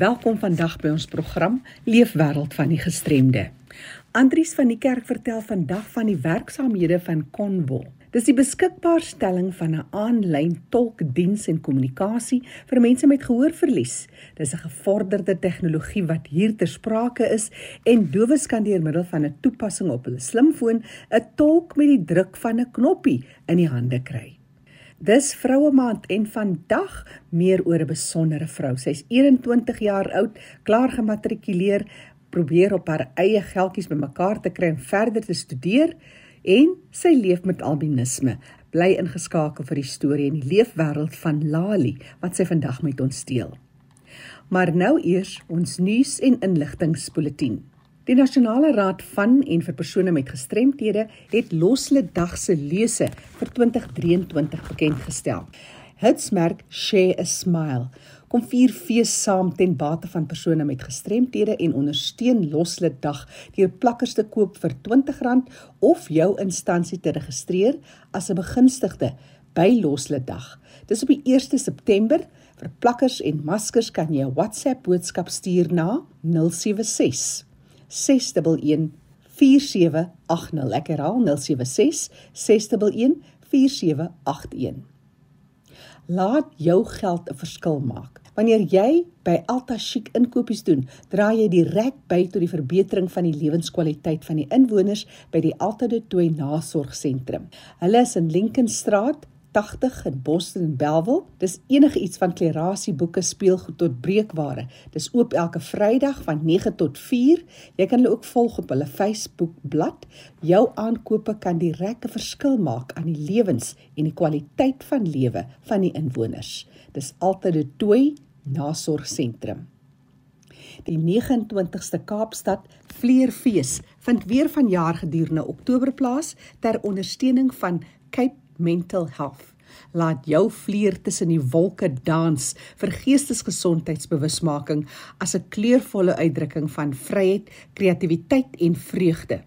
Welkom vandag by ons program Leefwêreld van die Gestremde. Andries van die kerk vertel vandag van die werksaamhede van Convo. Dis die beskikbaarstelling van 'n aanlyn tolkdiens en kommunikasie vir mense met gehoorverlies. Dis 'n gevorderde tegnologie wat hier ter sprake is en dowes kan deur middel van 'n toepassing op hulle slimfoon 'n tolk met die druk van 'n knoppie in die hande kry. Dis vroue maand en vandag meer oor 'n besondere vrou. Sy's 21 jaar oud, klaar gematrikuleer, probeer op haar eie geldjies bymekaar te kry en verder te studeer en sy leef met albinisme. Bly ingeskakel vir die storie en die leefwêreld van Lali wat sy vandag met ons deel. Maar nou eers ons nuus en inligtingspoletin. Die Nasionale Raad van en vir persone met gestremthede het Loslede Dag se lese vir 2023 bekend gestel. Hitsmerk Share a Smile kom vier fees saam ten bate van persone met gestremthede en ondersteun Loslede Dag deur plakkers te koop vir R20 of jou instansie te registreer as 'n begunstigde by Loslede Dag. Dis op die 1 September. Vir plakkers en maskers kan jy 'n WhatsApp boodskap stuur na 076 611 4780. Ek herhaal 076 611 4781. Laat jou geld 'n verskil maak. Wanneer jy by Alta Chic inkopies doen, dra jy direk by tot die verbetering van die lewenskwaliteit van die inwoners by die Alta de Tooi Nasorgsentrum. Hulle is in Lincolnstraat 80 in Boston en Bellville. Dis enige iets van klerasie boeke, speelgoed tot breekware. Dis oop elke Vrydag van 9 tot 4. Jy kan hulle ook volg op hulle Facebook bladsy. Jou aankope kan direk 'n verskil maak aan die lewens en die kwaliteit van lewe van die inwoners. Dis altyd 'n tooi nasorgsentrum. Die 29ste Kaapstad Vleerfees vind weer vanjaar gedurende Oktober plaas ter ondersteuning van Cape mental health. Laat jou vleuer tussen die wolke dans vir geestesgesondheidsbewusmaking as 'n kleurvolle uitdrukking van vryheid, kreatiwiteit en vreugde.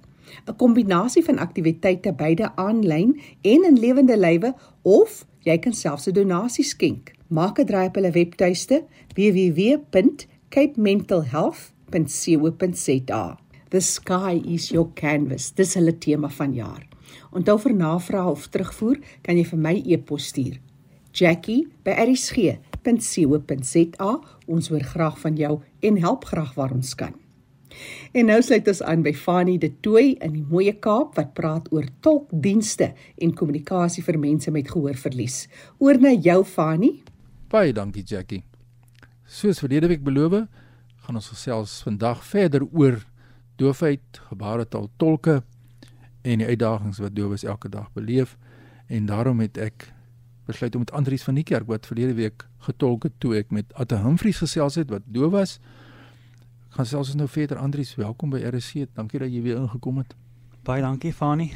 'n Kombinasie van aktiwiteite beide aanlyn en in lewende lywe of jy kan selfs 'n donasie skenk. Maak 'n draai op hulle webtuiste www.capementalhealth.co.za. The sky is your canvas. Dis hulle tema van jaar. Onthou vir navrae of terugvoer kan jy vir my e-pos stuur. Jackie@rsg.co.za. Ons hoor graag van jou en help graag waar ons kan. En nou sluit ons aan by Fanie de Tooi in die Mooie Kaap wat praat oor tolkdienste en kommunikasie vir mense met gehoorverlies. Oor na jou Fanie. Baie dankie Jackie. Soos verlede week beloof, gaan ons gesels vandag verder oor doofheid, gebaretaal tolke en die uitdagings wat dowes elke dag beleef. En daarom het ek besluit om met Andrius van die kerk wat verlede week getolk het toe ek met Atte Humphries gesels het wat doof was gaan selfs nou verder. Andrius welkom by RC dankie dat jy weer ingekom het. Baie dankie Fani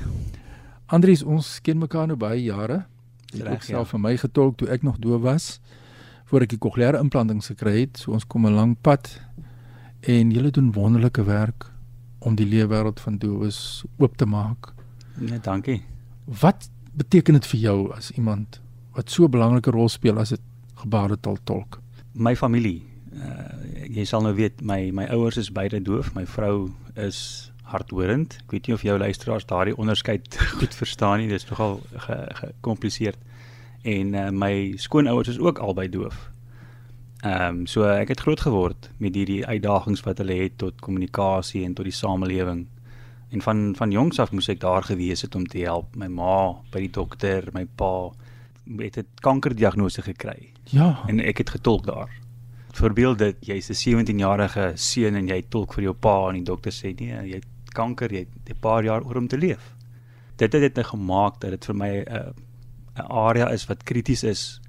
Andrius ons ken mekaar nou baie jare. Jy het self ja. vir my getolk toe ek nog doof was voor ek die kokleaire implantings gekry het. So ons kom 'n lang pad en julle doen wonderlike werk om die leefwêreld van dowes oop te maak. Nee, dankie. Wat beteken dit vir jou as iemand wat so 'n belangrike rol speel as 'n gebaretaal tolk? My familie. Uh, jy sal nou weet my my ouers is beide doof, my vrou is hardhorend. Ek weet nie of jou luisteraars daardie onderskeid goed verstaan nie. Dit is nogal gekompliseerd. Ge, en uh, my skoonouers is ook albei doof. Ehm um, so ek het groot geword met hierdie uitdagings wat hulle het tot kommunikasie en tot die samelewing. En van van jongs af moes ek daar gewees het om te help. My ma by die dokter, my pa het 'n kankerdiagnose gekry. Ja. En ek het getolk daar. Voorbeeld dit jy's 'n 17-jarige seun en jy tolk vir jou pa en die dokter sê nee, jy het kanker, jy het 'n paar jaar oor om te leef. Dit het dit net gemaak dat dit vir my 'n uh, 'n area is wat krities is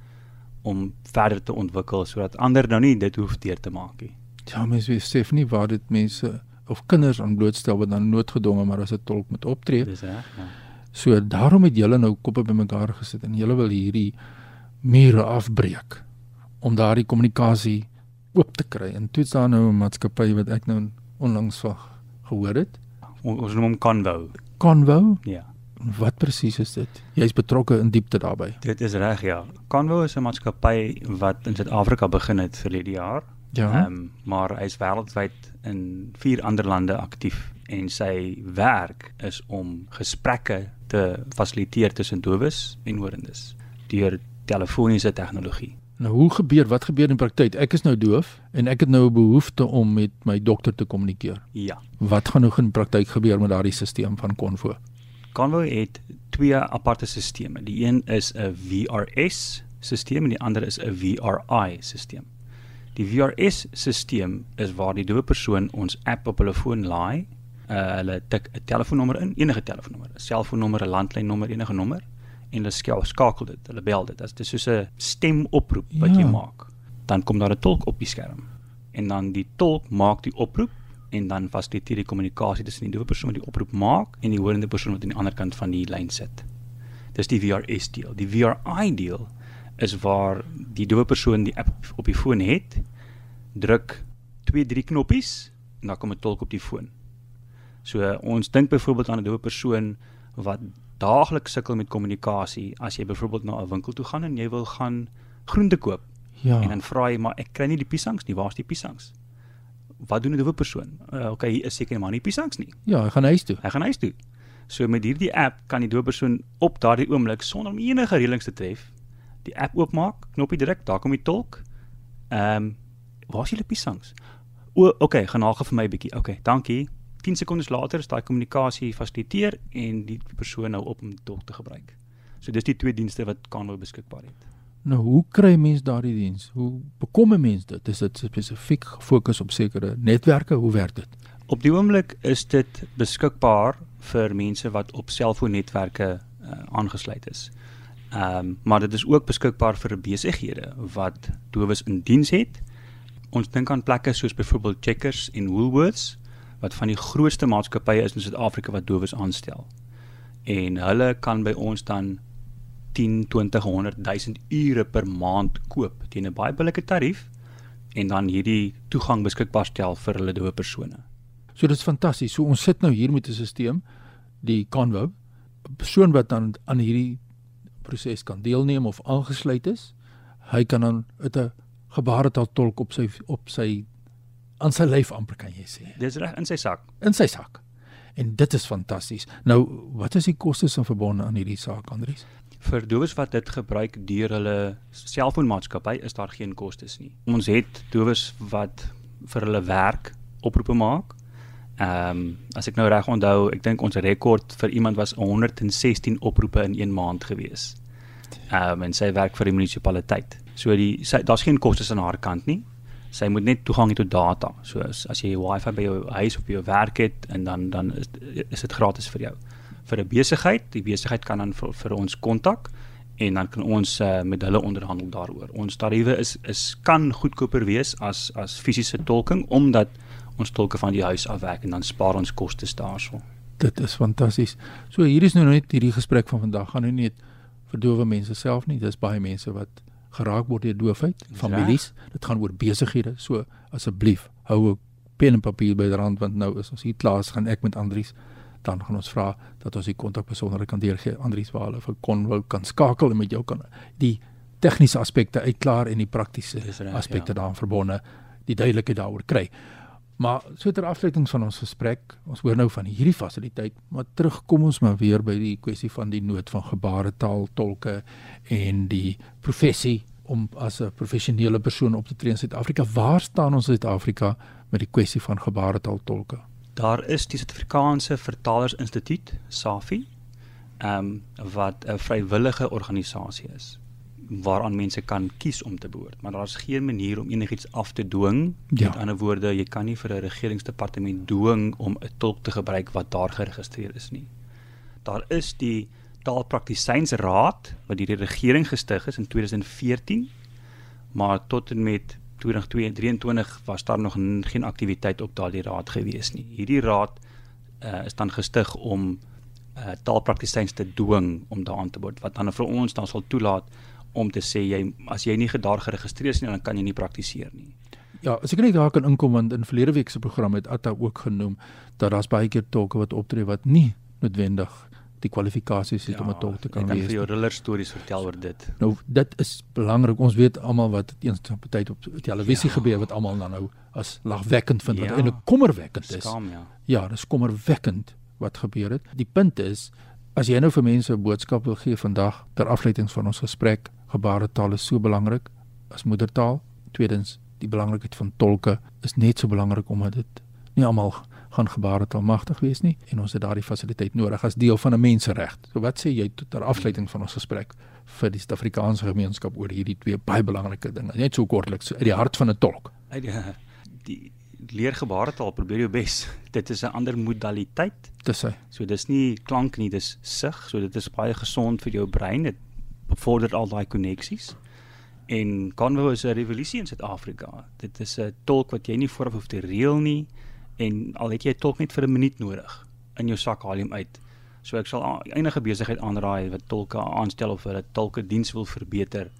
om verder te ontwikkel sodat ander nou nie dit hoef deur te maak nie. Ja, mens weet Stef nie waar dit mense of kinders aan blootstel wat dan noodgedwonge maar as 'n tolk moet optree. Dis reg, ja. So daarom het julle nou koppe bymekaar gesit en julle wil hierdie mure afbreek om daardie kommunikasie oop te kry. En toe staan nou 'n maatskappy wat ek nou onlangs van gehoor het. Ons noem hom Convo. Convo? Ja. Wat presies is dit? Jy's betrokke in diepte daarbey. Dit is reg ja. Convo is 'n maatskappy wat in Suid-Afrika begin het vir hierdie jaar Ja. Ehm um, maar hy is wêreldwyd in vier ander lande aktief en sy werk is om gesprekke te fasiliteer tussen dowes en hoorendes deur telefoniese tegnologie. Nou hoe gebeur wat gebeur in praktyk? Ek is nou doof en ek het nou 'n behoefte om met my dokter te kommunikeer. Ja. Wat gaan nou in praktyk gebeur met daardie stelsel van Convo? Convo het twee aparte stelsels. Die een is 'n VRS stelsel en die ander is 'n VRI stelsel. Die VRS stelsel is waar die doewe persoon ons app op hulle foon laai. Uh, hulle tik 'n telefoonnommer in, enige telefoonnommer, 'n selfoonnommer, 'n landlynnommer, enige nommer en hulle skakel dit, hulle bel dit. Dit is soos 'n stemoproep wat ja. jy maak. Dan kom daar 'n tolk op die skerm. En dan die tolk maak die oproep en dan fasiliteer die kommunikasie tussen die doewe persoon wat die oproep maak en die horende persoon wat aan die ander kant van die lyn sit. Dis die VRS deel. Die VRI deel is waar die doewe persoon die app op die foon het, druk 2 3 knoppies en dan kom 'n tolk op die foon. So ons dink byvoorbeeld aan 'n doewe persoon wat daagliks sukkel met kommunikasie as jy byvoorbeeld na 'n winkel toe gaan en jy wil gaan groente koop. Ja. En dan vra jy maar ek kry nie die piesangs nie. Waar's die piesangs? Wat doen 'n doewe persoon? Uh, okay, hier is seker maar nie piesangs nie. Ja, hy gaan huis toe. Hy gaan huis toe. So met hierdie app kan die doewe persoon op daardie oomblik sonder om enige reëlings te tref, die app oopmaak, knoppie druk, daar kom die tolk. Ehm, um, waar's julle piesangs? O, okay, gaan haal vir my 'n bietjie. Okay, dankie. 10 sekondes later is daai kommunikasie fasiliteer en die persoon nou op om die tolk te gebruik. So dis die twee dienste wat Canva beskikbaar het. Nou hoe kry mens daardie diens? Hoe bekom 'n mens dit? Is dit spesifiek gefokus op sekere netwerke? Hoe werk dit? Op die oomblik is dit beskikbaar vir mense wat op selfoonnetwerke uh, aangesluit is. Ehm um, maar dit is ook beskikbaar vir besighede wat dowes in diens het. Ons dink aan plekke soos byvoorbeeld Checkers en Woolworths wat van die grootste maatskappye is in Suid-Afrika wat dowes aanstel. En hulle kan by ons dan 10, 20, 100 000 ure per maand koop teen 'n baie billike tarief en dan hierdie toegang beskikbaar stel vir hulle dowe persone. So dit is fantasties. So ons sit nou hier met 'n stelsel, die Convo, 'n persoon wat dan aan hierdie proses kan deelneem of aangesluit is. Hy kan dan 'n gebaretaal tolk op sy op sy aan sy lyf amper kan jy sê. Dis reg in sy sak. In sy sak. En dit is fantasties. Nou, wat is die kostes in verbonde aan hierdie saak, Andries? Vir dowes wat dit gebruik deur hulle selfoonmaatskappy is daar geen kostes nie. Ons het dowes wat vir hulle werk oproepe maak. Ehm um, as ek nou reg onthou, ek dink ons rekord vir iemand was 116 oproepe in 1 maand gewees. Ehm um, en sy werk vir die munisipaliteit. So die daar's geen kostes aan haar kant nie sy moet net toegang hê tot data. So as, as jy wifi by jou huis of by jou werk het en dan dan is, is dit gratis vir jou. Vir 'n besigheid, die besigheid kan dan vir, vir ons kontak en dan kan ons uh, met hulle onderhandel daaroor. Ons tariewe is is kan goedkoper wees as as fisiese tolking omdat ons tolke van die huis af werk en dan spaar ons kostes daarso. Dit is fantasties. So hier is nou net hierdie gesprek van vandag gaan nou net vir dowe mense self nie, dis baie mense wat geraak word deur doofheid, families. Dit gaan oor besighede. So asseblief, hou 'n pen en papier byderhand want nou is ons hier klaar, gaan ek met Andries dan gaan ons vra dat ons die kontakbesonderhede kan deurgee Andries waar hulle vir kon wou kan skakel en met jou kan die tegniese aspekte uitklaar en die praktiese aspekte ja. daaraan verbonde die duidelikheid daaroor kry. Maar so ter afsluiting van ons gesprek, ons hoor nou van hierdie fasiliteit, maar terugkom ons maar weer by die kwessie van die nood van gebaretaal tolke en die professie om as 'n professionele persoon op te tree in Suid-Afrika. Waar staan ons in Suid-Afrika met die kwessie van gebaretaal tolke? Daar is die Suid-Afrikaanse Vertalers Instituut, SAFI, ehm um, wat 'n vrywillige organisasie is waaraan mense kan kies om te behoort, maar daar's geen manier om enigiets af te dwing. Ja. Met ander woorde, jy kan nie vir 'n regeringsdepartement dwing om 'n tolk te gebruik wat daar geregistreer is nie. Daar is die Taalpraktisynsraad wat deur die regering gestig is in 2014, maar tot en met 2023 was daar nog geen aktiwiteit op daardie raad gewees nie. Hierdie raad uh, is dan gestig om uh, taalpraktisyns te dwing om daaraan te behoort wat dan vir ons dan sal toelaat om te sê jy as jy nie daar geregistreer is nie dan kan jy nie praktiseer nie. Ja, as ek net daar kan inkom want in verlede week se program het Atta ook genoem dat daar's baie keer tolke wat optree wat nie noodwendig die kwalifikasies het ja, om 'n tolk te kan wees. Ek kan vir jou ruller stories vertel oor dit. Nou dit is belangrik. Ons weet almal wat eens op 'n tyd op televisie ja. gebeur wat almal dan nou as lagwekkend vind ja. wat eintlik kommerwekkend is. Skam, ja. Ja, dis kommerwekkend wat gebeur het. Die punt is as jy nou vir mense 'n boodskap wil gee vandag ter afleiding van ons gesprek, gebaretaal is so belangrik as moedertaal. Tweedens, die belangrikheid van tolke is net so belangrik omdat dit nie almal gaan gebaretaal magtig wees nie en ons het daardie fasiliteit nodig as deel van 'n mensereg. So wat sê jy tot ter afsluiting van ons gesprek vir die Suid-Afrikaanse gemeenskap oor hierdie twee baie belangrike dinge? Net so kortliks uit die hart van 'n tolk. Uit die die leer gebaretaal probeer jou bes. Dit is 'n ander modaliteit. Dis hy. So dis nie klank nie, dis sig. So dit is baie gesond vir jou brein. Dit bevorder al daai koneksies. En Convo is 'n revolusie in Suid-Afrika. Dit is 'n tolk wat jy nie vooraf hoef te reël nie en al het jy tolk net vir 'n minuut nodig in jou sak haal hom uit. So ek sal enige besigheid aanraai wat tolke aanstel of hulle tolke diens wil verbeter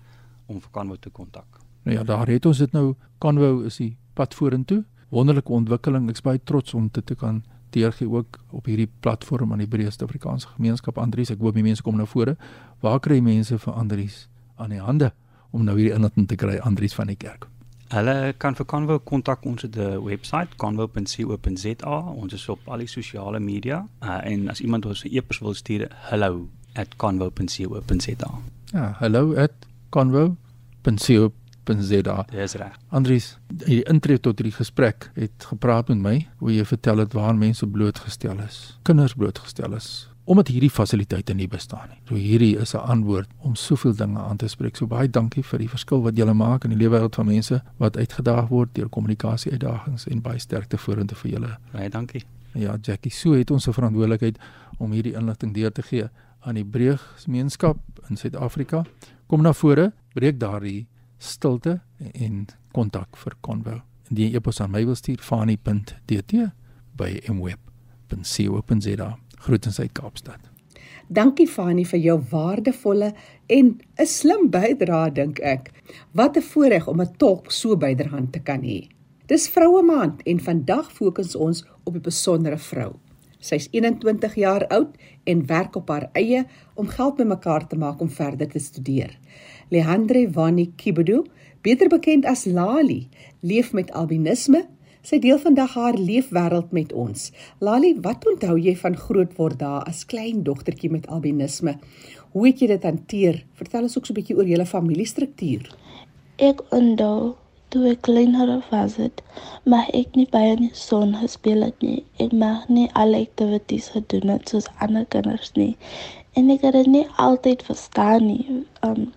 om vir Convo te kontak. Nou ja, daar het ons dit nou Convo is die pad vorentoe wonderlike ontwikkeling. Ek's baie trots om dit te kan deurgee ook op hierdie platform aan die breë Suid-Afrikaanse gemeenskap Andries. Ek hoop die mense kom nou vore. Waar kry mense vir Andries aan die hande om nou hierdie inligting te kry Andries van die kerk? Hulle kan vir Convo kontak ons op die webwerf convo.co.za. Ons is op al die sosiale media uh, en as iemand ons 'n e-pos wil stuur, hello@convo.co.za. Ja, hello@convo.co.za. Dis reg. Andries, die intree tot hierdie gesprek het gepraat met my hoe jy vertel het waar mense blootgestel is. Kinders blootgestel is omdat hierdie fasiliteite nie bestaan nie. So hierdie is 'n antwoord om soveel dinge aan te spreek. So baie dankie vir die verskil wat julle maak in die lewenswêreld van mense wat uitgedaag word deur kommunikasie uitdagings en baie sterkte vorentoe vir julle. Baie dankie. Ja, Jackie, so het ons 'n verantwoordelikheid om hierdie inligting deur te gee aan die breë gemeenskap in Suid-Afrika. Kom na vore, breek daardie stilte en kontak vir Convo. Indien jy e-pos aan my wil stuur, fani.dt by mweb.co.za. Groetens uit Kaapstad. Dankie Fani vir jou waardevolle en 'n slim bydrae dink ek. Wat 'n voorreg om 'n tolk so byderhand te kan hê. Dis Vroue Maand en vandag fokus ons op 'n besondere vrou. Sy's 21 jaar oud en werk op haar eie om geld bymekaar te maak om verder te studeer. Leandre Vani Kibedu, beter bekend as Lali, leef met albinisme. Sy deel vandag haar leefwêreld met ons. Lali, wat onthou jy van grootword daar as klein dogtertjie met albinisme? Hoe het jy dit hanteer? Vertel ons ook so 'n bietjie oor julle familiestruktuur. Ek onthou toe ek kleiner was het, maar ek nie baie in die son gespeel het nie. Ek mag nie alle aktiwiteite gedoen het soos ander kinders nie. En ek het dit nie altyd verstaan nie. Um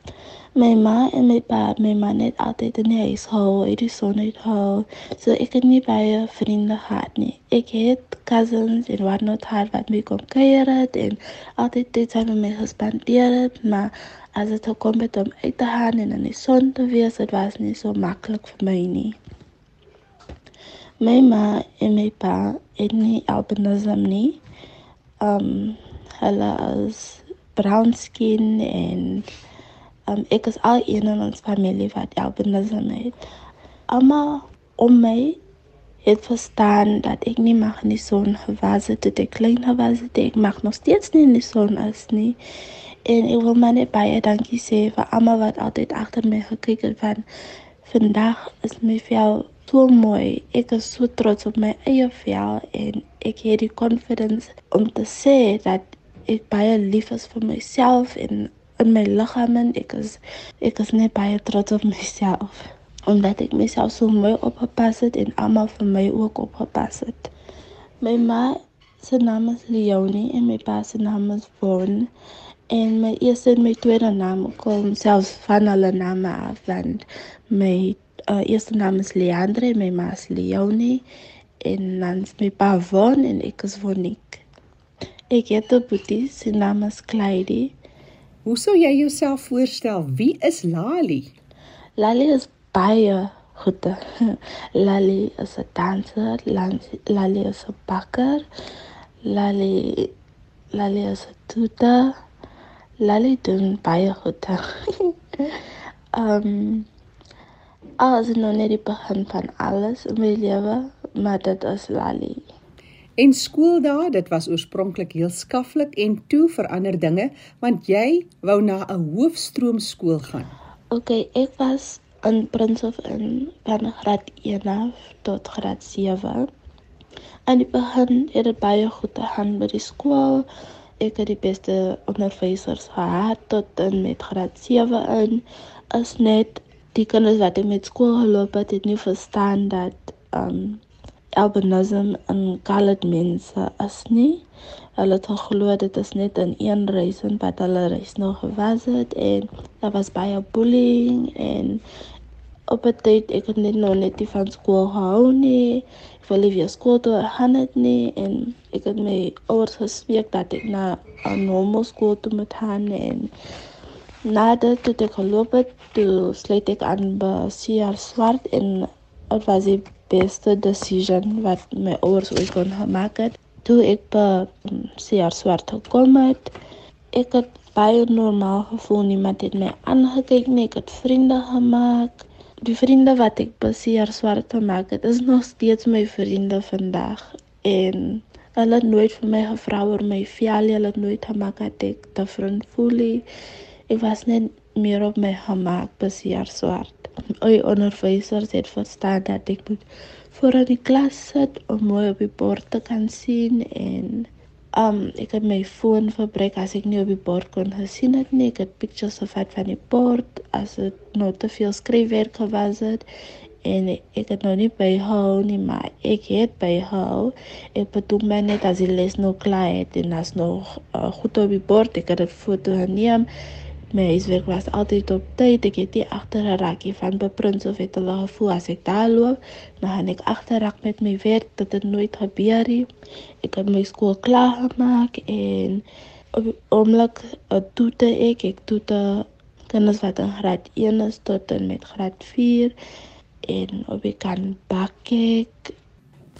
my ma en my pa, my ma net altyd in huis hou, uit die son uit hou. So ek het nie baie vriende gehad nie. Ek het cousins en wat not hard wat my kom kuier het en altyd tyd saam met my gespandeer het, maar as dit kom met om uit te gaan en in die son te wees, dit was nie so maklik vir my nie. My ma en my pa het nie albinisme nie. Um, hulle is brown skin en um, ek is al een in ons familie wat albinisme het. Amma om my het verstaan dat ek nie mag in die son gewas het toe ek klein was het. Ek mag nog steeds nie in die son as nie. En ek wil maar net baie dankie sê vir almal wat altyd agter my gekyk het van vandag is my vel so mooi. Ek is so trots op my eie vel en ek het die confidence om te sê dat ek baie lief is vir myself en in my liggaam en ek is ek is net baie trots op myself omdat ek myself so mooi opgepas het en almal vir my ook opgepas het. My ma se naam is Leonie en my pa se naam is Von en my eerste en my tweede naam kom selfs van hulle name af want my uh, eerste naam is Leandre en my ma is Leonie en dan is my pa Von en ek is Vonique. Ek het 'n boetie se naam is Clyde Hoe sou jy jouself voorstel? Wie is Lali? Lali is baie goed. Lali is 'n danser, Lali is 'n bakker, Lali Lali is 'n tutor. Lali doen baie goed. Ehm um, as nou net die begin van alles in my lewe, maar dit is Lali. En skooldae, dit was oorspronklik heel skaflik en toe verander dinge want jy wou na 'n hoofstroomskool gaan. OK, ek was in Prince of in van graad 1 af tot graad 7. En die begin het dit baie goed gegaan by die skool. Ek het die beste onderwysers gehad tot en met graad 7 in. As net die kinders wat ek met skool geloop het, het nie verstaan dat um albinism en colored mense as nie. Hulle het geglo dit is net in een reis en wat hulle reis nog gewas het en daar was baie bullying en op 'n tyd ek het net nog net die van skool gehou nie. Ek wil nie weer skool toe gaan het nie en ek het my ouers gespreek dat ek na 'n normal skool toe moet gaan en nadat toe ek geloop het, toe sluit ek aan by CR Swart en dit was die beste decision wat my ouers ooit kon gemaak het. Toe ek by CR Swart gekom het, ek het baie normaal gevoel, niemand het my aangekyk nie, ek het vriende gemaak die vriende wat ek beseer swart gemaak het, is nog steeds my vriende vandag en hulle het nooit vir my gevra oor my vel, hulle het nooit gemaak dat ek te vriend voel. Ek was net meer op my gemaak beseer swart. Oi onderwysers het verstaan dat ek moet voor in die klas sit om mooi op die bord te kan sien en Um ek het my foon verbruik as ek nie op die bord kon gesien het nie. Ek het pictures gevat van die bord as dit nou te veel skryfwerk was het en ek het nou nie byhou nie, maar ek het byhou. Ek bedoel my net as die les nou klaar het en as nog uh, goed op die bord, ek het foto geneem. My huiswerk was altyd op tyd. Ek het nie agter 'n rakkie van beprins of het hulle gevoel as ek daar loop, dan gaan ek agterrak met my werk dat dit nooit gebeur nie. Ek het my skool klaar gemaak en op oomblik toete ek, ek toete kinders wat in graad 1 is tot en met graad 4 en op ek kan bak ek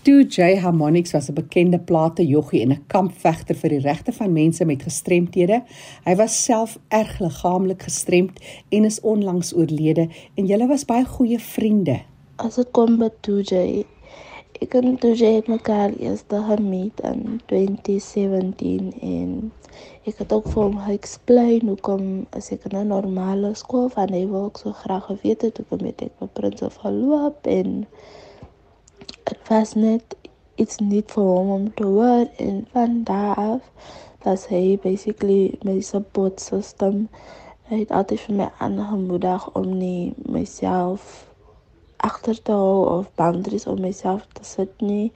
Toe J Harmonix was 'n bekende platejoggie en 'n kampvegter vir die regte van mense met gestremthede. Hy was self erg liggaamlik gestremd en is onlangs oorlede en julle was baie goeie vriende. As dit kom by J, ek en J het mekaar eers gemeet in 2017 en ek het ook vir hom explain hoekom as ek in 'n normale skool van hy wou ook so graag geweet het hoekom het ek met Prins of geloop en was net iets niet vir hom om te hoor en van daar af was hy basically my support system. Hy het altyd vir my aangemoedig om nie myself agter te hou of boundaries om myself te nie.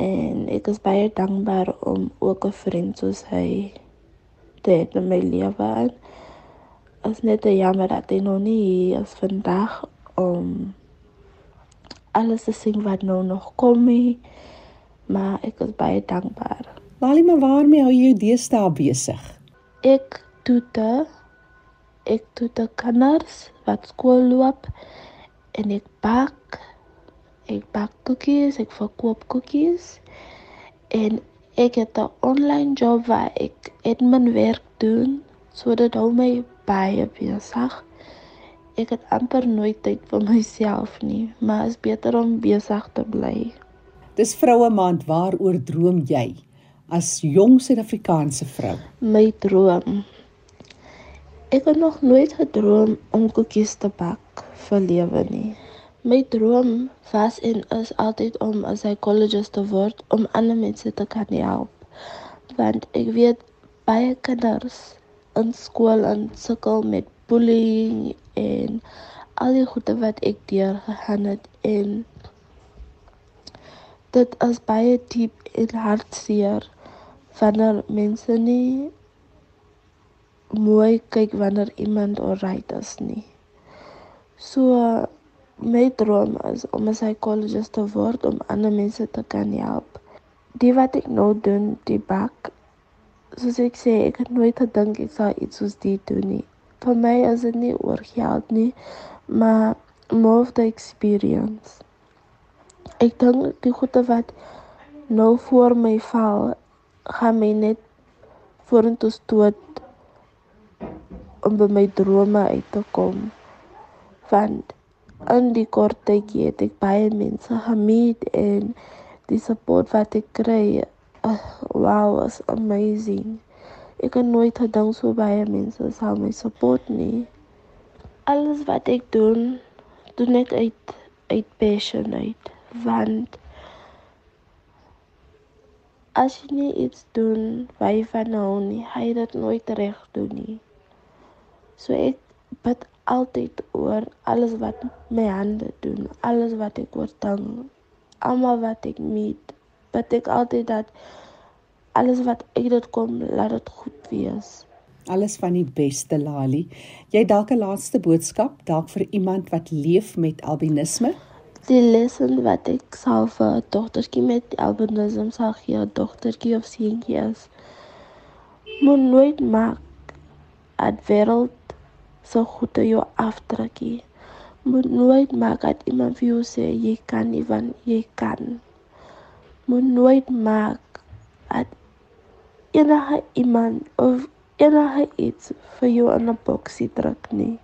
En ek is baie dankbaar om ook 'n vriend soos hy te hê in my lewe. As net jammer dat hy nog nie hier is vandag om alles te sien wat nou nog kom nie. Maar ek is baie dankbaar. Lali, maar waarmee hou jy deesdae besig? Ek toete ek toete kinders wat skool loop en ek bak ek bak koekies, ek verkoop koekies en ek het 'n online job waar ek admin werk doen sodat hou my baie besig ek het amper nooit tyd vir myself nie, maar is beter om besig te bly. Dis vroue maand, waaroor droom jy as jong Suid-Afrikaanse vrou? My droom. Ek het nog nooit gedroom om koekies te bak vir lewe nie. My droom was en is altyd om 'n psychologist te word om ander mense te kan help. Want ek weet baie kinders in skool en sukkel met bullying en al die goede wat ek deur gegaan het en dit is baie diep en hartseer wanneer mense nie mooi kyk wanneer iemand alright is nie. So my droom is om 'n psychologist te word om ander mense te kan help. Die wat ek nou doen, die bak soos ek sê, ek het nooit gedink ek sou iets soos dit doen nie vir my is dit nie oor geld nie, maar more of the experience. Ek dink die goede wat nou voor my val, gaan my net vorentoe stoot om by my drome uit te kom. Want in die kort tydjie het ek baie mense gemeet en die support wat ek kry, uh, wow, is amazing. Ek kan nooit gedink so baie mense sal my support nie. Alles wat ek doen, doen ek uit uit passion uit, want as jy nie iets doen wat jy van hou nie, hy dit nooit reg doen nie. So ek bid altyd oor alles wat my hande doen, alles wat ek oortang, almal wat ek meet, bid ek altyd dat alles wat uit dit kom, laat dit goed wees. Alles van die beste, Lali. Jy dalk 'n laaste boodskap dalk vir iemand wat leef met albinisme? Die lessen wat ek sal vir 'n dogtertjie met albinisme sal gee, 'n dogtertjie of seentjie is, moet nooit maak dat wêreld so goed jou afdrukkie. Moet nooit maak dat iemand vir jou sê jy kan nie van jy kan. Moet nooit maak dat enige iemand of enige iets vir jou in 'n boksie druk nie.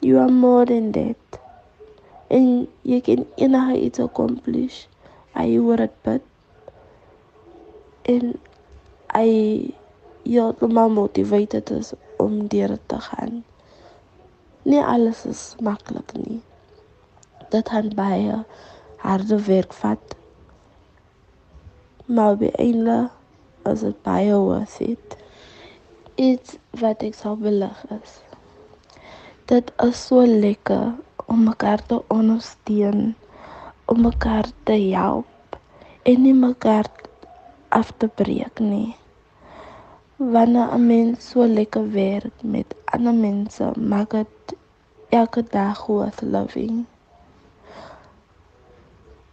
You are more than that en jy kan enige iets accomplish. Hy hoor dit bid. En hy ja, maar motiveerd is om deur te gaan. Nie alles is maklik nie. Dit gaan baie harde werk vat. Maar by einde is dit baie worth it. Iets wat ek sou belig is. Dit is so lekker om mekaar te ondersteun, om mekaar te help en nie mekaar af te breek nie. Wanneer 'n mens so lekker werk met ander mense, maak dit elke dag worth living.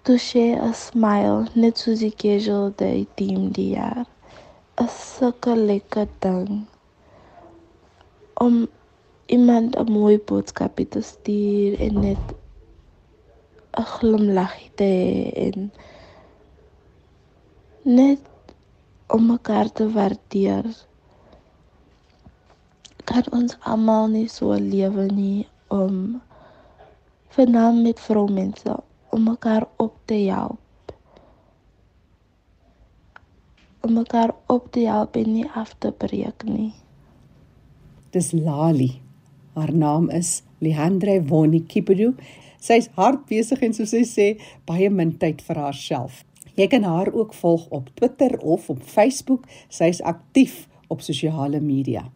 To share a smile, net soos die casual day team die jaar, is sulke lekker ding. Om iemand 'n mooi boodskap te stuur en net 'n glimlag te hê en net om mekaar te waardeer. Kan ons almal nie so lewe nie om vanaand met vroumense om mekaar op te help. Om mekaar op te help en nie af te breek nie. Dis Lali Haar naam is Leandre Woni Kipedu. Sy's hard besig en soos sy sê, baie min tyd vir haarself. Jy kan haar ook volg op Twitter of op Facebook. Sy's aktief op sosiale media.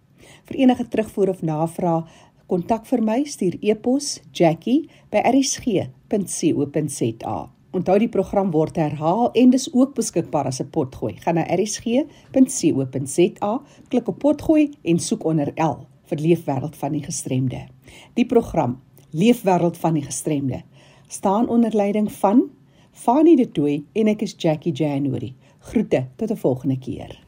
Vir enige terugvoer of navraag, kontak vir my, stuur e-pos jackie@rsg.co.za. Onthou die program word herhaal en dis ook beskikbaar as 'n potgooi. Gaan na rsg.co.za, klik op potgooi en soek onder L vir Leefwêreld van die Gestremde. Die program Leefwêreld van die Gestremde staan onder leiding van Fanie De Tooy en ek is Jackie January. Groete tot 'n volgende keer.